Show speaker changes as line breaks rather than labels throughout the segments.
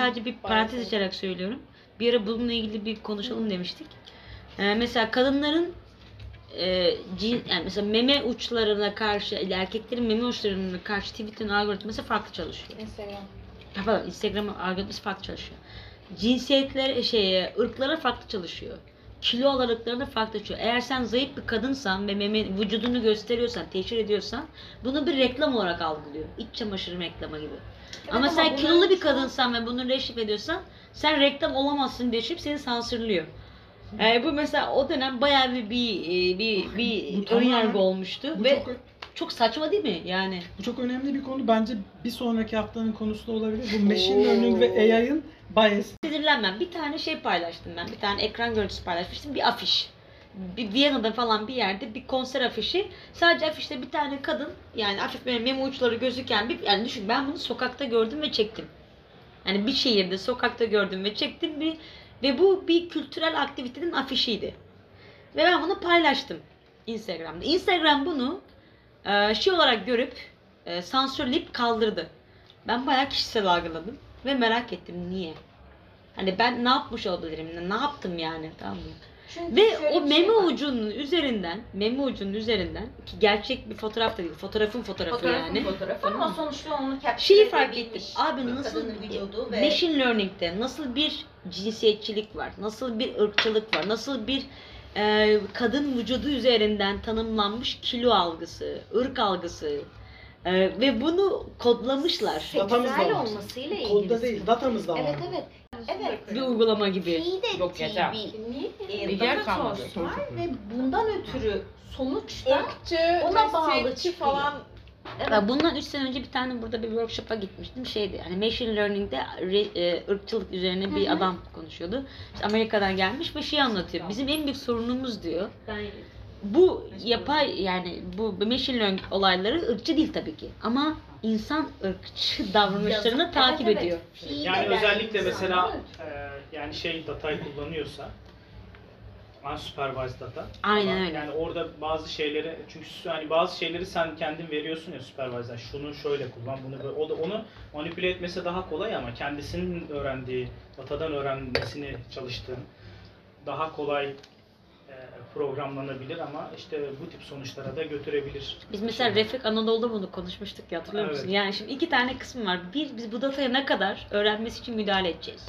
sadece bir parantez açarak söylüyorum. Bir ara bununla ilgili bir konuşalım demiştik. Ee, mesela kadınların e, cin, yani mesela meme uçlarına karşı, erkeklerin meme uçlarına karşı Twitter'ın algoritması farklı çalışıyor.
Instagram.
Pardon, Instagram algoritması farklı çalışıyor. Cinsiyetler, şeye, ırklara farklı çalışıyor. Kilo aralıklarına farklı çalışıyor. Eğer sen zayıf bir kadınsan ve meme, vücudunu gösteriyorsan, teşhir ediyorsan bunu bir reklam olarak algılıyor. İç çamaşırı reklamı gibi. Ama
ama
sen
bunların
kilolu bir kadınsan ve bunu reşif ediyorsan sen reklam olamazsın diye seni sansürlüyor. Yani bu mesela o dönem bayağı bir bir bir, bir
Bu
ön
tamamen-
yargı olmuştu
Bu
ve
çok,
çok saçma değil mi? Yani
bu çok önemli bir konu. Bence bir sonraki haftanın konusu da olabilir. Bu machine learning ve AI'ın bias.
sinirlenmem. Bir tane şey paylaştım ben. Bir tane ekran görüntüsü paylaşmıştım. Bir afiş. Bir Viyana'da falan bir yerde bir konser afişi. Sadece afişte bir tane kadın yani hafif böyle meme uçları gözüken bir yani düşün ben bunu sokakta gördüm ve çektim. Yani bir şehirde sokakta gördüm ve çektim bir ve bu bir kültürel aktivitenin afişiydi. Ve ben bunu paylaştım Instagram'da. Instagram bunu e, şey olarak görüp e, sansürleyip kaldırdı. Ben bayağı kişisel algıladım ve merak ettim niye. Hani ben ne yapmış olabilirim? Ne yaptım yani? Tamam mı?
Çünkü
Ve o
şey
meme
var.
ucunun üzerinden, meme ucunun üzerinden ki gerçek bir fotoğraf da değil, fotoğrafın fotoğrafı
Fotoğrafın
yani.
fotoğrafı ama sonuçta onu capture
Şeyi fark
edebilmiş
ettim. Abi
bir
nasıl
kadının vücudu ve
machine learning'de nasıl bir cinsiyetçilik var, nasıl bir ırkçılık var, nasıl bir e, kadın vücudu üzerinden tanımlanmış kilo algısı, ırk algısı e, ve bunu kodlamışlar.
Datamız da
Seksüel
var.
olmasıyla ilgili.
Kodda değil, datamız da var.
Evet evet. Evet.
Bir uygulama gibi.
Feed
Yok, yeter.
bir e,
yer kalmadı.
source var ve bundan ötürü sonuçta
ırkçı,
Ona bağlı
cinsiyetçi
çıkıyor.
falan
Ya bundan 3 sene önce bir tane burada bir workshop'a gitmiştim. Şeydi hani machine learning'de re- e, ırkçılık üzerine bir adam konuşuyordu. İşte Amerika'dan gelmiş ve şey anlatıyor. Bizim en büyük sorunumuz diyor. Bu yapay yani bu machine learning olayları ırkçı değil tabii ki. Ama insan ırkçı davranışlarını
Yazık.
takip
Evet, evet.
ediyor.
Feed
Yani
eden
özellikle mesela
insanlar-
e, yani şey datayı kullanıyorsa unsupervised data.
Aynen
Ama
öyle.
Yani orada bazı şeyleri çünkü hani bazı şeyleri sen kendin veriyorsun ya supervisor'a. Şunu şöyle kullan, bunu böyle. O da onu manipüle etmesi daha kolay ama kendisinin öğrendiği, datadan öğrenmesini çalıştığın daha kolay programlanabilir ama işte bu tip sonuçlara da götürebilir.
Biz mesela. Refik Anadolu'da bunu konuşmuştuk ya hatırlıyor musun?
Evet.
Yani şimdi iki tane kısım var. Bir, biz bu dataya ne kadar öğrenmesi için müdahale edeceğiz.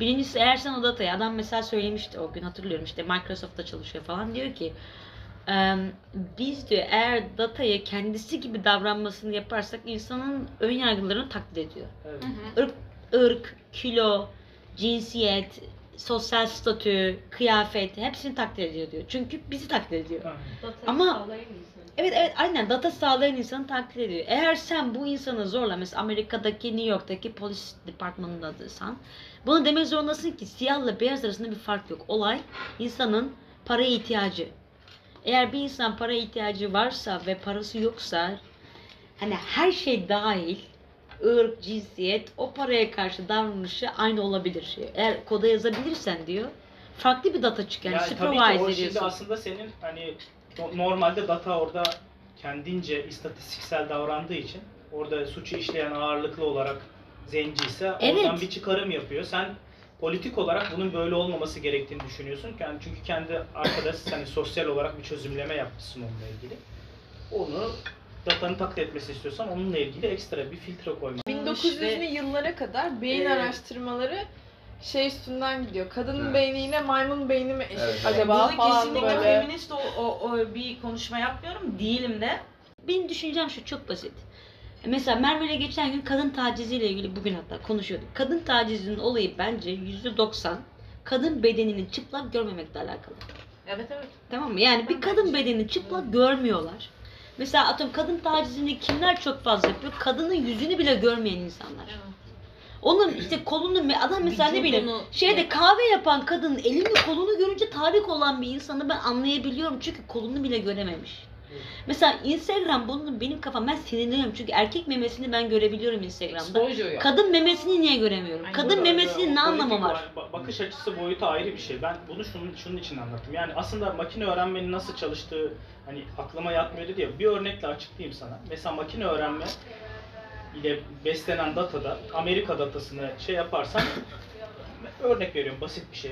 Birincisi eğer sen o datayı, adam mesela söylemişti o gün hatırlıyorum işte Microsoft'ta çalışıyor falan diyor ki "Em, biz diyor eğer datayı kendisi gibi davranmasını yaparsak insanın ön yargılarını taklit ediyor.
Evet.
Irk, ırk, kilo, cinsiyet, sosyal statü, kıyafet hepsini taklit ediyor diyor. Çünkü bizi taklit ediyor.
Aynen.
Ama evet evet aynen data sağlayan insanı taklit ediyor. Eğer sen bu insanı zorla mesela Amerika'daki New York'taki polis departmanındaysan bunu demek zorundasın ki siyahla beyaz arasında bir fark yok. Olay insanın paraya ihtiyacı. Eğer bir insan para ihtiyacı varsa ve parası yoksa hani her şey dahil ırk, cinsiyet o paraya karşı davranışı aynı olabilir. Eğer koda yazabilirsen diyor farklı bir data çıkıyor. Yani
Yani tabii ki o şimdi
ediyorsun.
aslında senin hani no- normalde data orada kendince istatistiksel davrandığı için orada suçu işleyen ağırlıklı olarak zenci ise
Evet.
oradan bir çıkarım yapıyor. Sen politik olarak bunun böyle olmaması gerektiğini düşünüyorsun. Yani çünkü kendi arkadaş hani sosyal olarak bir çözümleme yapmışsın onunla ilgili. Onu datanın taklit etmesi istiyorsan onunla ilgili ekstra bir filtre koymak.
1900'lü yıllara kadar beyin
Ee,
araştırmaları şey üstünden gidiyor. Kadının
Evet.
beyniyle maymun beyni mi eşit
Evet.
acaba
Burada
falan
kesinlikle
böyle.
feminist o, o, o bir konuşma yapmıyorum. Değilim de.
Benim düşüncem şu çok basit. Mesela Merve ile geçen gün kadın taciziyle ilgili bugün hatta konuşuyorduk. Kadın tacizinin olayı bence %90 kadın bedenini çıplak görmemekle alakalı.
Evet evet.
Tamam mı? Yani bir kadın bedenini çıplak görmüyorlar. Mesela atıyorum kadın tacizini kimler çok fazla yapıyor? Kadının yüzünü bile görmeyen insanlar. Onun işte kolunu adam mesela ne bileyim şeyde kahve yapan kadının elini kolunu görünce tahrik olan bir insanı ben anlayabiliyorum çünkü kolunu bile görememiş. Mesela Instagram bunun benim kafam ben sinirleniyorum çünkü erkek memesini ben görebiliyorum Instagram'da.
Exposure.
Kadın memesini niye göremiyorum?
Aynen.
Kadın
Burada,
memesinin ne
o
anlamı
politik
var?
ba- Bakış açısı boyutu ayrı bir şey. Ben bunu şunun, şunun için anlattım. Yani aslında makine öğrenmenin nasıl çalıştığı hani aklıma yatmıyor dedi ya. Bir örnekle açıklayayım sana. Mesela makine öğrenme ile beslenen datada Amerika datasını şey yaparsan örnek veriyorum basit bir şey.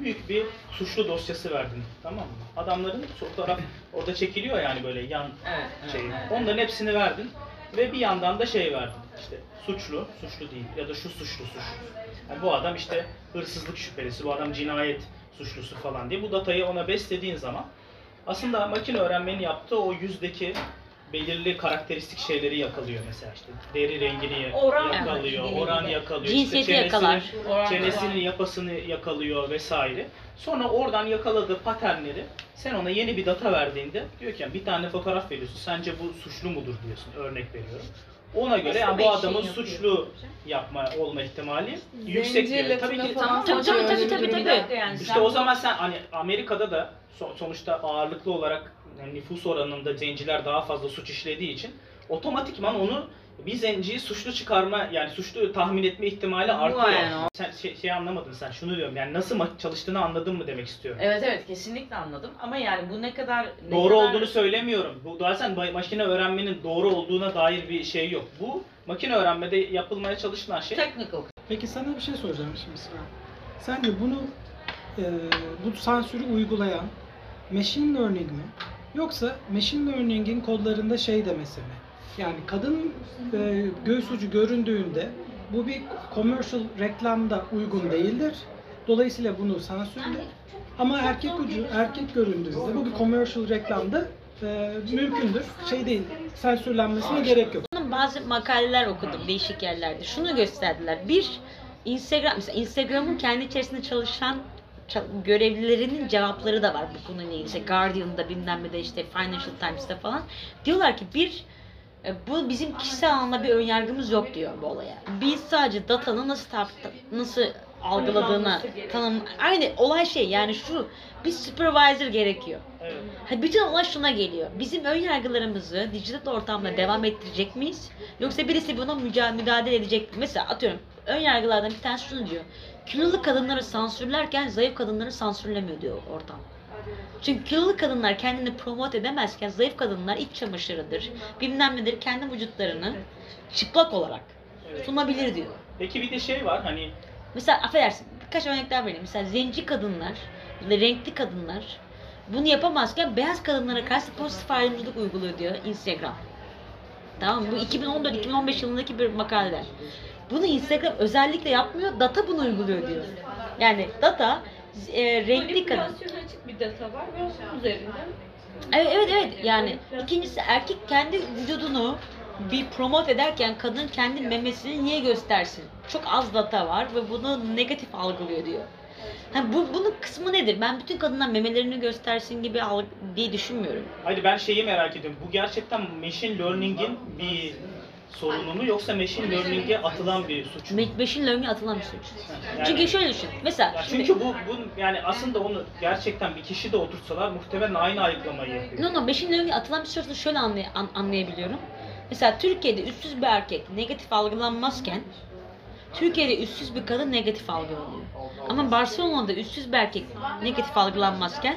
Büyük bir suçlu dosyası verdin tamam mı? Adamların fotoğraf orada çekiliyor yani böyle yan
Evet, evet,
şeyi.
evet.
Onların hepsini verdin ve bir yandan da şey verdin. İşte suçlu, suçlu değil ya da şu suçlu suçlu. Yani bu adam işte hırsızlık şüphelisi, bu adam cinayet suçlusu falan diye bu datayı ona beslediğin zaman aslında makine öğrenmenin yaptığı o yüzdeki belirli karakteristik şeyleri yakalıyor mesela işte deri rengini
Oran
yakalıyor,
Evet.
oran yakalıyor,
Cinsiyeti
işte çenesinin-
yakalar.
Oran-
çenesinin yapısını yakalıyor vesaire. Sonra oradan yakaladığı paternleri sen ona yeni bir data verdiğinde diyor ki yani bir tane fotoğraf veriyorsun. Sence bu suçlu mudur diyorsun. Örnek veriyorum. Ona göre yani bu adamın
şey
suçlu yapma olma ihtimali yüksek diyor. Tabii ki tamam.
Tabii, tabii, tabii, tabii, tabii.
yani
İşte o zaman sen hani Amerika'da da so- sonuçta ağırlıklı olarak yani nüfus oranında zenciler daha fazla suç işlediği için otomatikman onu bir zenciyi suçlu çıkarma yani suçlu tahmin etme ihtimali artıyor.
yani o.
Sen şey, şey anlamadın sen şunu diyorum yani nasıl çalıştığını anladın mı demek istiyorum.
Evet evet kesinlikle anladım ama yani bu ne kadar ne
Doğru
kadar-
olduğunu söylemiyorum. Bu zaten makine öğrenmenin doğru olduğuna dair bir şey yok. Bu makine öğrenmede yapılmaya çalışılan şey
technical.
Peki sana bir şey soracağım şimdi Sıra. Sence bunu e, bu sansürü uygulayan machine learning mi? Yoksa machine learning'in kodlarında şey demesi mi? Yani kadın e, göğüs ucu göründüğünde bu bir commercial reklamda uygun değildir. Dolayısıyla bunu sansürle. Ama erkek ucu erkek göründüğünde bu bir commercial reklamda e, mümkündür. Şey değil, sansürlenmesine gerek yok.
Bazı makaleler okudum değişik yerlerde. Şunu gösterdiler. Bir, Instagram, mesela Instagram'ın kendi içerisinde çalışan çal- görevlilerinin cevapları da var bu konuyla ilgili. İşte Guardian'da bilmem ne de işte Financial Times'ta falan. Diyorlar ki bir, e, bu bizim kişisel anlamda bir önyargımız yok diyor bu olaya. Biz sadece datanın nasıl nasıl algıladığına tanım aynı olay şey yani şu bir supervisor gerekiyor.
evet.
Ha, bütün olay şuna geliyor. Bizim ön yargılarımızı dijital ortamda devam ettirecek miyiz? Yoksa birisi buna müca- müdahale edecek mi? Mesela atıyorum ön yargılardan bir tanesi şunu diyor. Kilolu kadınları sansürlerken zayıf kadınları sansürlemiyor diyor ortam. Çünkü kilolu kadınlar kendini promote edemezken zayıf kadınlar iç çamaşırıdır, bilmem nedir kendi vücutlarını çıplak olarak sunabilir diyor.
Peki bir de şey var hani
Mesela affedersin birkaç örnek daha vereyim. Mesela zenci kadınlar, renkli kadınlar bunu yapamazken beyaz kadınlara karşı pozitif ayrımcılık uyguluyor diyor Instagram. Tamam mı? Bu 2014-2015 yılındaki bir makale. Bunu Instagram özellikle yapmıyor, data bunu uyguluyor diyor. Yani data e, renkli kadın.
Açık bir data var ve onun üzerinden
Evet evet evet yani ikincisi erkek kendi vücudunu bir promote ederken kadın kendi memesini niye göstersin? Çok az data var ve bunu negatif algılıyor diyor. Ha, bu bunun kısmı nedir? Ben bütün kadınlar memelerini göstersin gibi diye düşünmüyorum.
Hayır ben şeyi merak ediyorum. Bu gerçekten machine learning'in bir sorunu mu yoksa machine learning'e atılan bir suç mu?
Me- Machine learning'e atılan bir suç.
Yani-
Çünkü şöyle düşün. Mesela
Ya
şimdi
çünkü bu, bu yani aslında onu gerçekten bir kişi de oturtsalar muhtemelen aynı ayıklamayı yapıyor.
No no machine learning'e atılan bir suçu şöyle anlay- an- anlayabiliyorum. Mesela Türkiye'de üstsüz bir erkek negatif algılanmazken Türkiye'de üstsüz bir kadın negatif algılanıyor. Ama Barcelona'da üstsüz bir erkek negatif algılanmazken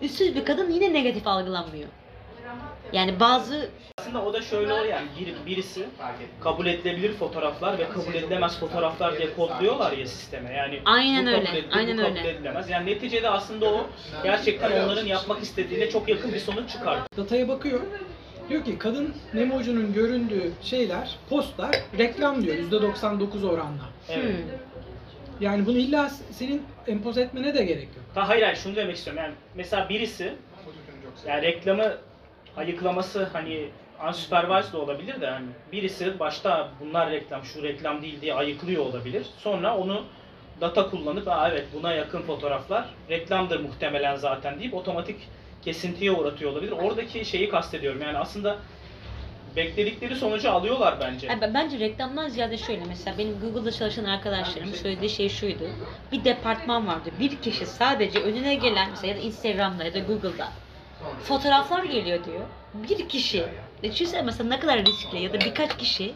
üstsüz bir kadın yine negatif algılanmıyor. Yani bazı
Aslında o da şöyle oluyor yani bir, birisi kabul edilebilir fotoğraflar ve kabul edilemez fotoğraflar diye kodluyorlar ya sisteme. Yani
Aynen
bu kabul
öyle,
edilir,
aynen
bu kabul
öyle.
edilemez. Yani neticede aslında o gerçekten onların yapmak istediğine çok yakın bir sonuç çıkartıyor.
Dataya bakıyor. Diyor ki kadın meme ucunun göründüğü şeyler, postlar reklam diyor %99 oranla.
Evet.
hmm,
Yani bunu illa senin empoze etmene de gerek yok.
Ha, hayır hayır şunu demek istiyorum. Yani mesela birisi yani reklamı ayıklaması hani unsupervised olabilir de hani birisi başta bunlar reklam şu reklam değil diye ayıklıyor olabilir. Sonra onu data kullanıp Aa, evet buna yakın fotoğraflar reklamdır muhtemelen zaten deyip otomatik kesintiye uğratıyor olabilir. Oradaki şeyi kastediyorum. Yani aslında bekledikleri sonucu alıyorlar bence.
Ben- Bence reklamdan ziyade şöyle mesela benim Google'da çalışan arkadaşlarım söylediği şey şuydu. Bir departman vardı. Bir kişi sadece önüne gelen mesela ya da Instagram'da ya da Google'da fotoğraflar geliyor diyor. Bir kişi düşünsene mesela ne kadar riskli ya da birkaç kişi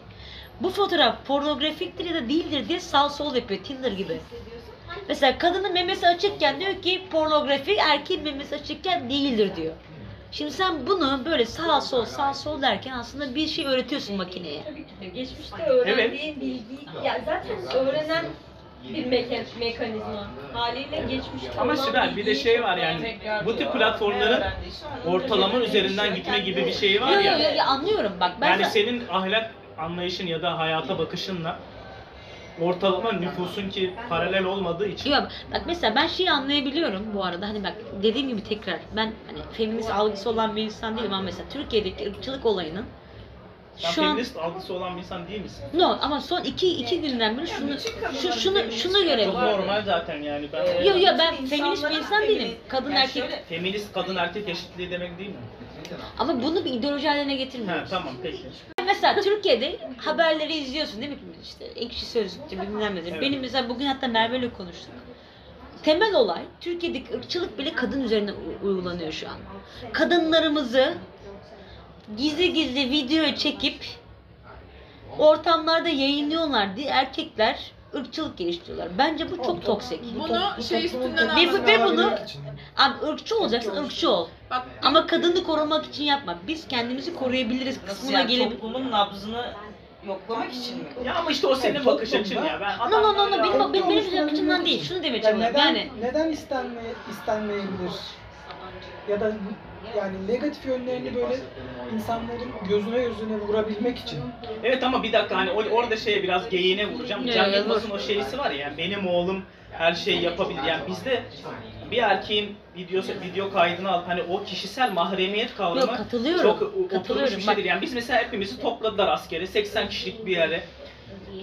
bu fotoğraf pornografiktir ya da değildir diye sağ sol yapıyor Tinder gibi. Mesela kadının memesi açıkken diyor ki pornografi, erkeğin memesi açıkken değildir diyor. Şimdi sen bunu böyle sağ sol sağ sol derken aslında bir şey öğretiyorsun makineye.
Geçmişte öğrendiğin bilgi, ya zaten öğrenen bir meka- mekanizma haliyle geçmişte
Ama
olan
Sibel bir de
bilgiyi
şey var yani bu tip platformların ortalama üzerinden gitme gibi bir şeyi var
Yok yok
ya.
yok anlıyorum. Bak ben
Yani senin ahlak anlayışın ya da hayata bakışınla ortalama nüfusun ki paralel olmadığı için.
Yok bak mesela ben şeyi anlayabiliyorum bu arada. Hani bak dediğim gibi tekrar ben hani feminist algısı olan bir insan değilim ama mesela Türkiye'deki ırkçılık olayının
sen
şu an
feminist algısı olan bir insan değil misin?
no ama son iki iki günden beri şunu şu, şunu şunu
Çok
görebiliyorum.
normal zaten yani ben
Yok yok ben feminist bir insan değilim. Kadın erkek
feminist kadın erkek eşitliği demek değil mi?
ama bunu bir ideoloji haline
Ha
getirmiyoruz.
tamam peki.
Mesela Türkiye'de haberleri izliyorsun değil mi? İşte ekşi sözlükçü bilmem ne.
Evet.
Benim mesela bugün hatta Merve ile konuştuk. Temel olay Türkiye'deki ırkçılık bile kadın üzerine u- uygulanıyor şu an. Kadınlarımızı gizli gizli video çekip ortamlarda yayınlıyorlar diye erkekler ırkçılık geliştiriyorlar. Bence bu çok toksik.
Bunu şey üstünden
Ve bu- ve bunu-. Abi ırkçı olacaksın ırkçı ol.
Bak
Ama kadını korumak için yapma. Biz kendimizi koruyabiliriz
Nasıl
kısmına
yani
gelip
toplumun nabzını yoklamak için mi?
Ya ama işte o senin
Yani
bakış açın
toplumda-
ya. Ben
No no no no benim, benim, benim, benim açımdan değil. Şunu demeye
Ya
çalışıyorum.
neden,
Yani
neden istenmeye, istenmeyebilir? Ya da yani negatif yönlerini böyle insanların gözüne gözüne vurabilmek için.
Evet ama bir dakika hani o- orada şeye biraz geyiğine vuracağım. Cem Yılmaz'ın o şeysi var ya yani benim oğlum her şeyi yapabilir. Yani bizde bir erkeğin videosu video kaydını alıp hani o kişisel mahremiyet kavramı
Yok, katılıyorum.
çok o- oturmuş
Katılıyorum.
bir
Bak-
şeydir. Yani biz mesela hepimizi topladılar askere 80 kişilik bir yere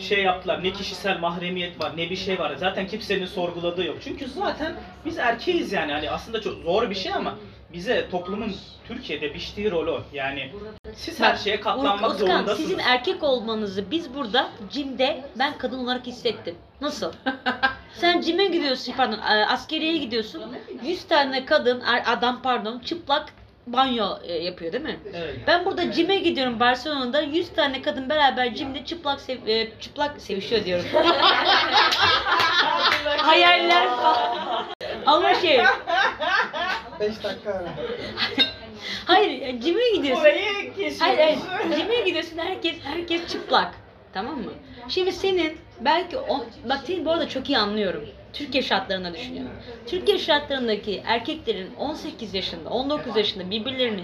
şey yaptılar. Ne kişisel mahremiyet var, ne bir şey var. Zaten kimsenin sorguladığı yok. Çünkü zaten biz erkeğiz yani. Hani aslında çok zor bir şey ama bize toplumun Türkiye'de biçtiği rol o. Yani siz her şeye katlanmak
Özkan
zorundasınız.
sizin erkek olmanızı biz burada Cim'de ben kadın olarak hissettim. Nasıl? Sen Cim'e gidiyorsun pardon e, askeriye gidiyorsun. 100 tane kadın er- adam pardon çıplak banyo e, yapıyor değil mi?
Evet.
Ben burada Cim'e gidiyorum Barcelona'da 100 tane kadın beraber Cim'de çıplak sev- e, çıplak sevişiyor diyorum. Hayaller falan. Ama şey
5 dakika ara.
hayır Cim'e gidiyorsun.
Burayı kesiyoruz.
Hayır hayır. Cime gidiyorsun herkes herkes çıplak. Tamam mı? Şimdi senin belki on, bak seni bu arada çok iyi anlıyorum. Türkiye şartlarına düşünüyorum. Türkiye şartlarındaki erkeklerin 18 yaşında, 19 yaşında birbirlerini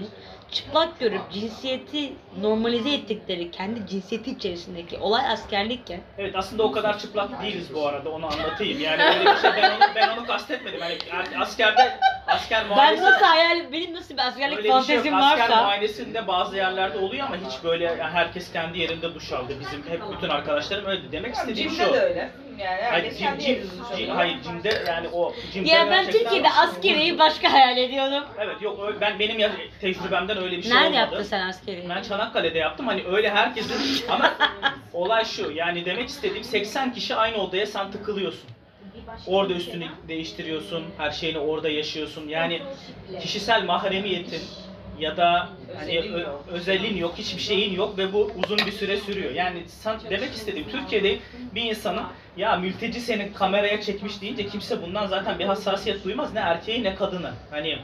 çıplak görüp cinsiyeti normalize ettikleri kendi cinsiyeti içerisindeki olay askerlikken
Evet aslında o kadar çıplak değiliz bu arada onu anlatayım. Yani öyle bir şey ben onu, ben onu kastetmedim. Hani er- askerde asker
ben
muayenesi
nasıl hayal benim nasıl bir askerlik
öyle bir şey yok.
fantezim
Asker
varsa
muayenesinde bazı yerlerde oluyor ama hiç böyle yani herkes kendi yerinde duş aldı. Bizim hep bütün arkadaşlarım öyle. Demek istediğim
Cimde
şu.
de öyle. Yani
Hayır,
yerinde
cim-
düşüyor.
hayır cimde yani o cimde
ya ben
gerçekten-
Türkiye'de askeriyi başka hayal ediyordum.
Evet yok öyle- ben benim ya- tecrübemden öyle bir şey
Nerede
olmadı.
yaptın sen askeriyi?
Ben Çanakkale'de yaptım. Hani öyle herkesin ama olay şu. Yani demek istediğim 80 kişi aynı odaya sen tıkılıyorsun. Orada üstünü değiştiriyorsun. Her şeyini orada yaşıyorsun. Yani kişisel mahremiyetin ya da hani ö- özelliğin yok, hiçbir şeyin yok ve bu uzun bir süre sürüyor. Yani sen demek istediğim Türkiye'de bir insanın ya mülteci seni kameraya çekmiş deyince kimse bundan zaten bir hassasiyet duymaz ne erkeği ne kadını. Hani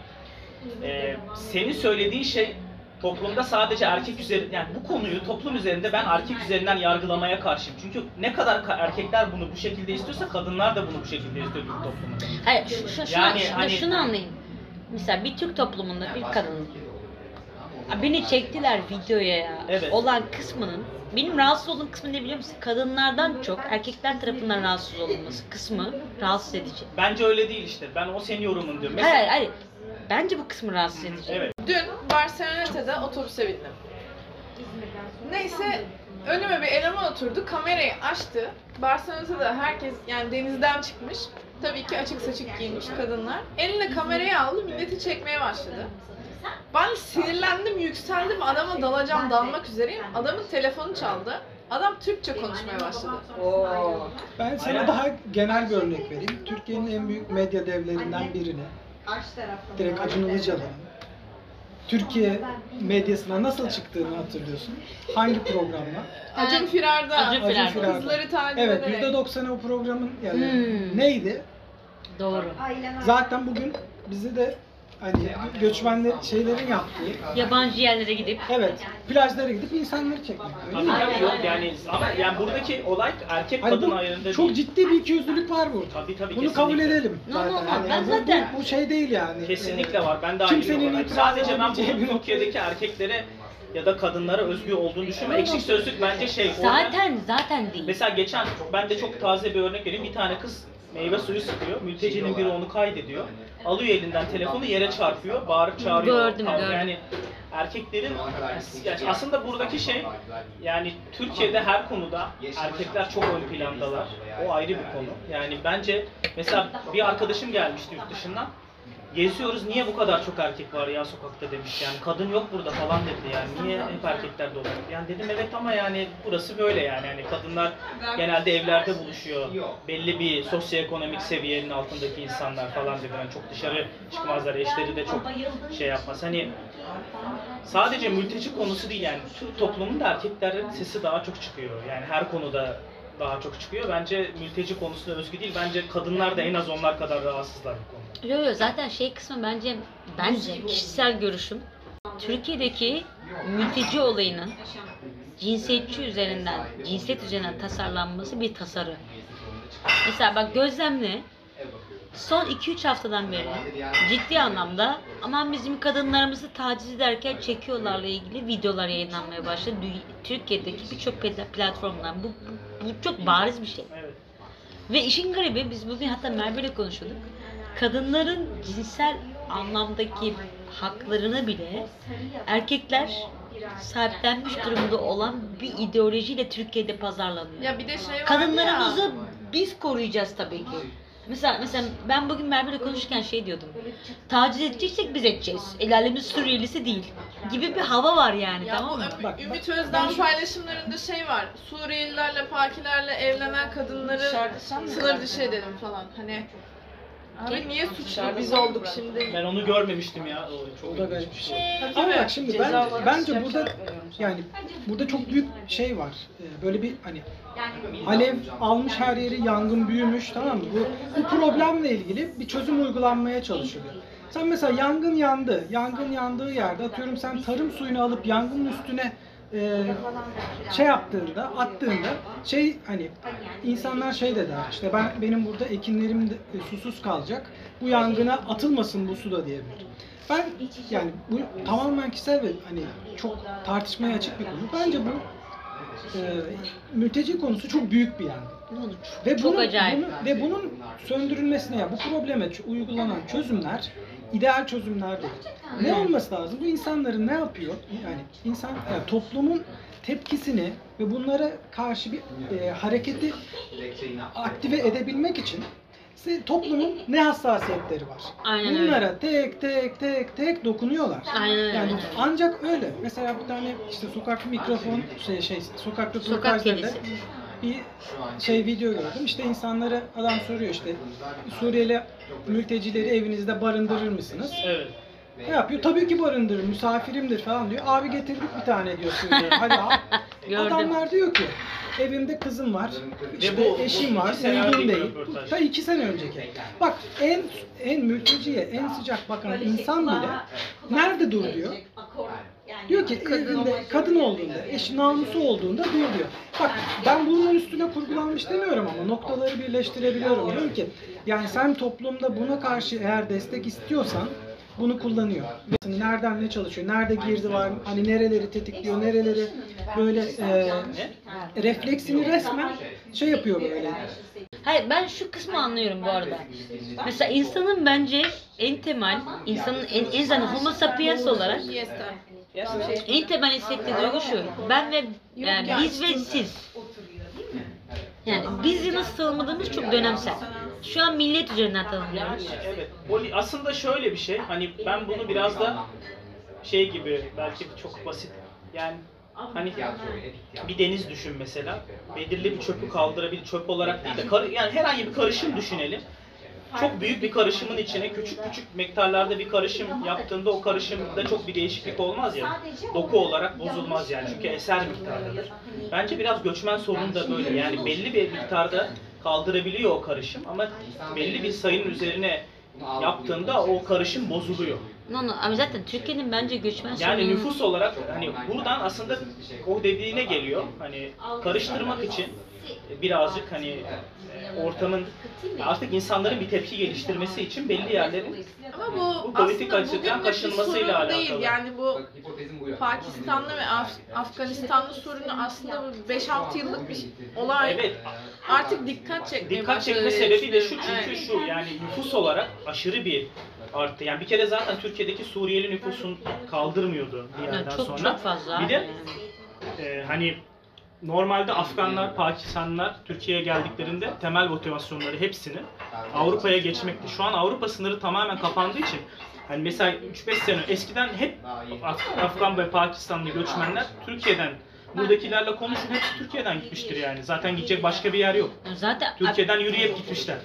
e, senin söylediğin şey toplumda sadece erkek üzerinde yani bu konuyu toplum üzerinde ben erkek üzerinden yargılamaya karşıyım. Çünkü ne kadar ka- erkekler bunu bu şekilde istiyorsa kadınlar da bunu bu şekilde istiyor Türk toplumunda.
Hayır, şu, şu,
Yani
şunu,
hani-
şunu anlayın. Mesela bir Türk toplumunda bir kadın "Aa, beni çektiler videoya ya
Evet.
olan kısmının benim rahatsız olduğum kısmı ne biliyor musun? Kadınlardan çok erkekler tarafından rahatsız olunması kısmı rahatsız edici.
Bence öyle değil işte. Ben o senin yorumun diyorum.
Hayır hayır, hayır. Bence bu kısmı rahatsız edici.
Evet.
dün Barcelona'da otobüse bindim. Neyse önüme bir eleman oturdu, kamerayı açtı. Barcelona'da da herkes yani denizden çıkmış. Tabii ki açık saçık giyinmiş kadınlar. Eline kamerayı aldı, milleti çekmeye başladı. Ben sinirlendim, yükseldim, adama dalacağım, dalmak üzereyim. Adamın telefonu çaldı. Adam Türkçe konuşmaya başladı.
Oo.
Ben sana daha genel bir örnek vereyim. Türkiye'nin en büyük medya devlerinden birini, direkt Acun Ilıcalı'nın Türkiye medyasına nasıl çıktığını hatırlıyorsun. Hangi programla?
Acun Firar'da.
Acun
Acun
Firar'da.
Firar'da.
Kızları takip
Evet,
ederek.
%90'ı o programın yani
Hmm.
neydi?
Doğru.
Zaten bugün bizi de hani göçmenler şeylerin yaptığı
Yabancı yerlere gidip
evet plajlara gidip insanları çekmek. Öyle
Tabii
mi?
tabii yok yani ama yani buradaki olay erkek
Hani
kadın
bu
ayrımında
çok
değil.
ciddi bir ikiyüzlülük var burada.
Tabii tabii
Bunu
kesinlikle.
kabul edelim.
No, no, no.
Yani
Ben
bu-
zaten-
bu, bu şey değil yani.
Kesinlikle
Ee,
var. Ben de aynı
Kimsenin itiraz
Sadece ben
edebileceği bir
bunun
nokta
Türkiye'deki erkeklere ya da kadınlara özgü olduğunu düşünmüyorum. Eksik sözlük bence şey. orada-
zaten zaten değil.
Mesela geçen ben de çok taze bir örnek vereyim. Bir tane kız meyve suyu sıkıyor. Mültecinin biri onu kaydediyor. Alıyor elinden telefonu yere çarpıyor. Bağırıp çağırıyor.
Gördüm,
Tamam,
gördüm.
Yani erkeklerin yani aslında buradaki şey yani Türkiye'de her konuda erkekler çok ön plandalar. O ayrı bir konu. Yani bence mesela bir arkadaşım gelmişti yurt dışından. Geziyoruz niye bu kadar çok erkek var ya sokakta demiş. Yani kadın yok burada falan dedi yani. Niye hep erkekler dolu? Yani dedim evet ama yani burası böyle yani. Yani kadınlar genelde evlerde buluşuyor. belli bir sosyoekonomik seviyenin altındaki insanlar falan dedi. Yani çok dışarı çıkmazlar eşleri de çok şey yapmaz. Hani sadece mülteci konusu değil yani. Türk toplumunda erkeklerin sesi daha çok çıkıyor. Yani her konuda daha çok çıkıyor bence mülteci konusuna özgü değil bence kadınlar da en az onlar kadar rahatsızlar bu konuda.
Yo yo zaten şey kısmı bence bence kişisel görüşüm Türkiye'deki mülteci olayının cinsiyetçi üzerinden, cinsiyet üzerinden tasarlanması bir tasarı. Mesela bak gözlemle son 2-3 haftadan beri ciddi anlamda aman bizim kadınlarımızı taciz ederken çekiyorlarla ilgili videolar yayınlanmaya başladı. Türkiye'deki birçok pla- platformdan. Bu, bu, bu çok bariz bir şey.
Evet.
Ve işin garibi biz bugün hatta Merve ile konuşuyorduk. Kadınların cinsel anlamdaki haklarını bile erkekler sahiplenmiş durumda olan bir ideolojiyle Türkiye'de pazarlanıyor.
Ya bir de şey var
Kadınlarımızı
ya.
biz koruyacağız tabii ki. Mesela mesela ben bugün Merve ile konuşurken şey diyordum. Taciz edeceksek biz edeceğiz. El alemimiz Suriyelisi değil. Gibi bir hava var yani
Ya
tamam mı?
Bak,
Ümit Özdağ paylaşımlarında şey var. Suriyelilerle, Pakilerle evlenen kadınları sınır dışı edelim falan. Hani Abi niye suçlu biz olduk şimdi?
Ben onu görmemiştim ya. O çok
O da garip
bir şey.
Tabii
Ama bak şimdi
Ceza
bence,
sıcak
burada yani burada çok büyük şey var. Ee, Böyle bir hani alev almış her yeri yangın büyümüş tamam mı? Bu, bu problemle ilgili bir çözüm uygulanmaya çalışılıyor. Sen mesela yangın yandı. Yangın yandığı yerde atıyorum sen tarım suyunu alıp yangının üstüne e, şey yaptığında, attığında şey hani insanlar şey de der işte ben benim burada ekinlerim de, e, susuz kalacak. Bu yangına atılmasın bu su da diyebilir. Ben yani bu tamamen kişisel ve hani çok tartışmaya açık bir konu. Bence bu e, mülteci konusu çok büyük bir yangın. Ve
Çok
bunun,
acayip.
bunu- ve bunun söndürülmesine ya bu probleme uygulanan çözümler ideal çözümler değil. Ne olması lazım? Bu insanların ne yapıyor? Yani insan yani toplumun tepkisini ve bunlara karşı bir e, hareketi aktive edebilmek için toplumun ne hassasiyetleri var?
Aynen öyle.
Bunlara tek tek tek tek dokunuyorlar.
Aynen öyle.
Yani ancak öyle. Mesela bir tane işte sokak mikrofon şey şey sokak
Sokak kedisi.
Bir şey video gördüm. İşte insanlara adam soruyor işte Suriyeli mültecileri evinizde barındırır mısınız?
Evet.
Ne yapıyor? Tabii ki barındırır, misafirimdir falan diyor. Abi getirdik bir tane diyor Suriyeli. Hadi al.
Gördüm.
Adamlar diyor ki evimde kızım var, işte
bu- bu
eşim var,
iki sene
uygun
önceki
değil.
röportaj.
Ta iki sene önceki. Bak en en mülteciye en sıcak bakan insan bile nerede dur diyor. Diyor ki evinde kadın olduğunda, eşi namusu olduğunda dur diyor. Bak ben bunun üstüne kurgulanmış demiyorum ama noktaları birleştirebiliyorum. Diyorum ki yani sen toplumda buna karşı eğer destek istiyorsan bunu kullanıyor. Nereden ne çalışıyor, nerede girdi var, hani nereleri tetikliyor, nereleri böyle e, refleksini resmen şey yapıyor böyle.
Hayır ben şu kısmı anlıyorum bu arada. Mesela insanın bence en temel, insanın en, en zaten homo sapiens olarak
Yes'ten.
en temel hissettiği duygu şu. Ben ve yani
ya
biz ve siz. Yani bizi nasıl tanımladığımız çok dönemsel. Şu an millet üzerinden tanımlıyoruz.
Evet. O, aslında şöyle bir şey. Hani ben bunu biraz da şey gibi belki çok basit. Yani hani bir deniz düşün mesela. Belirli bir çöpü kaldırabilir. Çöp olarak değil de kar- yani herhangi bir karışım düşünelim. Çok büyük bir karışımın içine küçük küçük miktarlarda bir karışım yaptığında o karışımda çok bir değişiklik olmaz ya. Doku olarak bozulmaz yani çünkü eser miktardadır. Bence biraz göçmen sorunu da böyle. Yani belli bir miktarda kaldırabiliyor o karışım ama belli bir sayının üzerine yaptığında o karışım bozuluyor.
No, no. Ama zaten Türkiye'nin bence göçmen
Yani
sorunu-
nüfus olarak hani buradan aslında o dediğine geliyor. Hani karıştırmak için birazcık hani e, ortamın artık insanların bir tepki geliştirmesi için belli yerlerin
Ama bu,
Bu politik açıdan kaşınmasıyla
sorun değil.
alakalı.
Yani bu. Pakistanlı ve Af- Afganistanlı sorunu aslında bu 5-6 yıllık bir olay.
evet
Artık dikkat çekmeye
dikkat çekme sebebi de şu çünkü
Evet.
şu yani nüfus olarak aşırı bir arttı. Yani bir kere zaten Türkiye'deki Suriyeli nüfusun kaldırmıyordu bir yerden
çok
sonra.
çok fazla.
Bir de e, hani normalde Afganlar, Pakistanlılar Türkiye'ye geldiklerinde temel motivasyonları hepsini Avrupa'ya geçmekti. Şu an Avrupa sınırı tamamen kapandığı için hani mesela 3-5 sene eskiden hep Af- Afgan ve Pakistanlı göçmenler Türkiye'den buradakilerle konuşun hepsi Türkiye'den gitmiştir yani. Zaten gidecek başka bir yer yok.
Zaten
Türkiye'den yürüyüp gitmişler.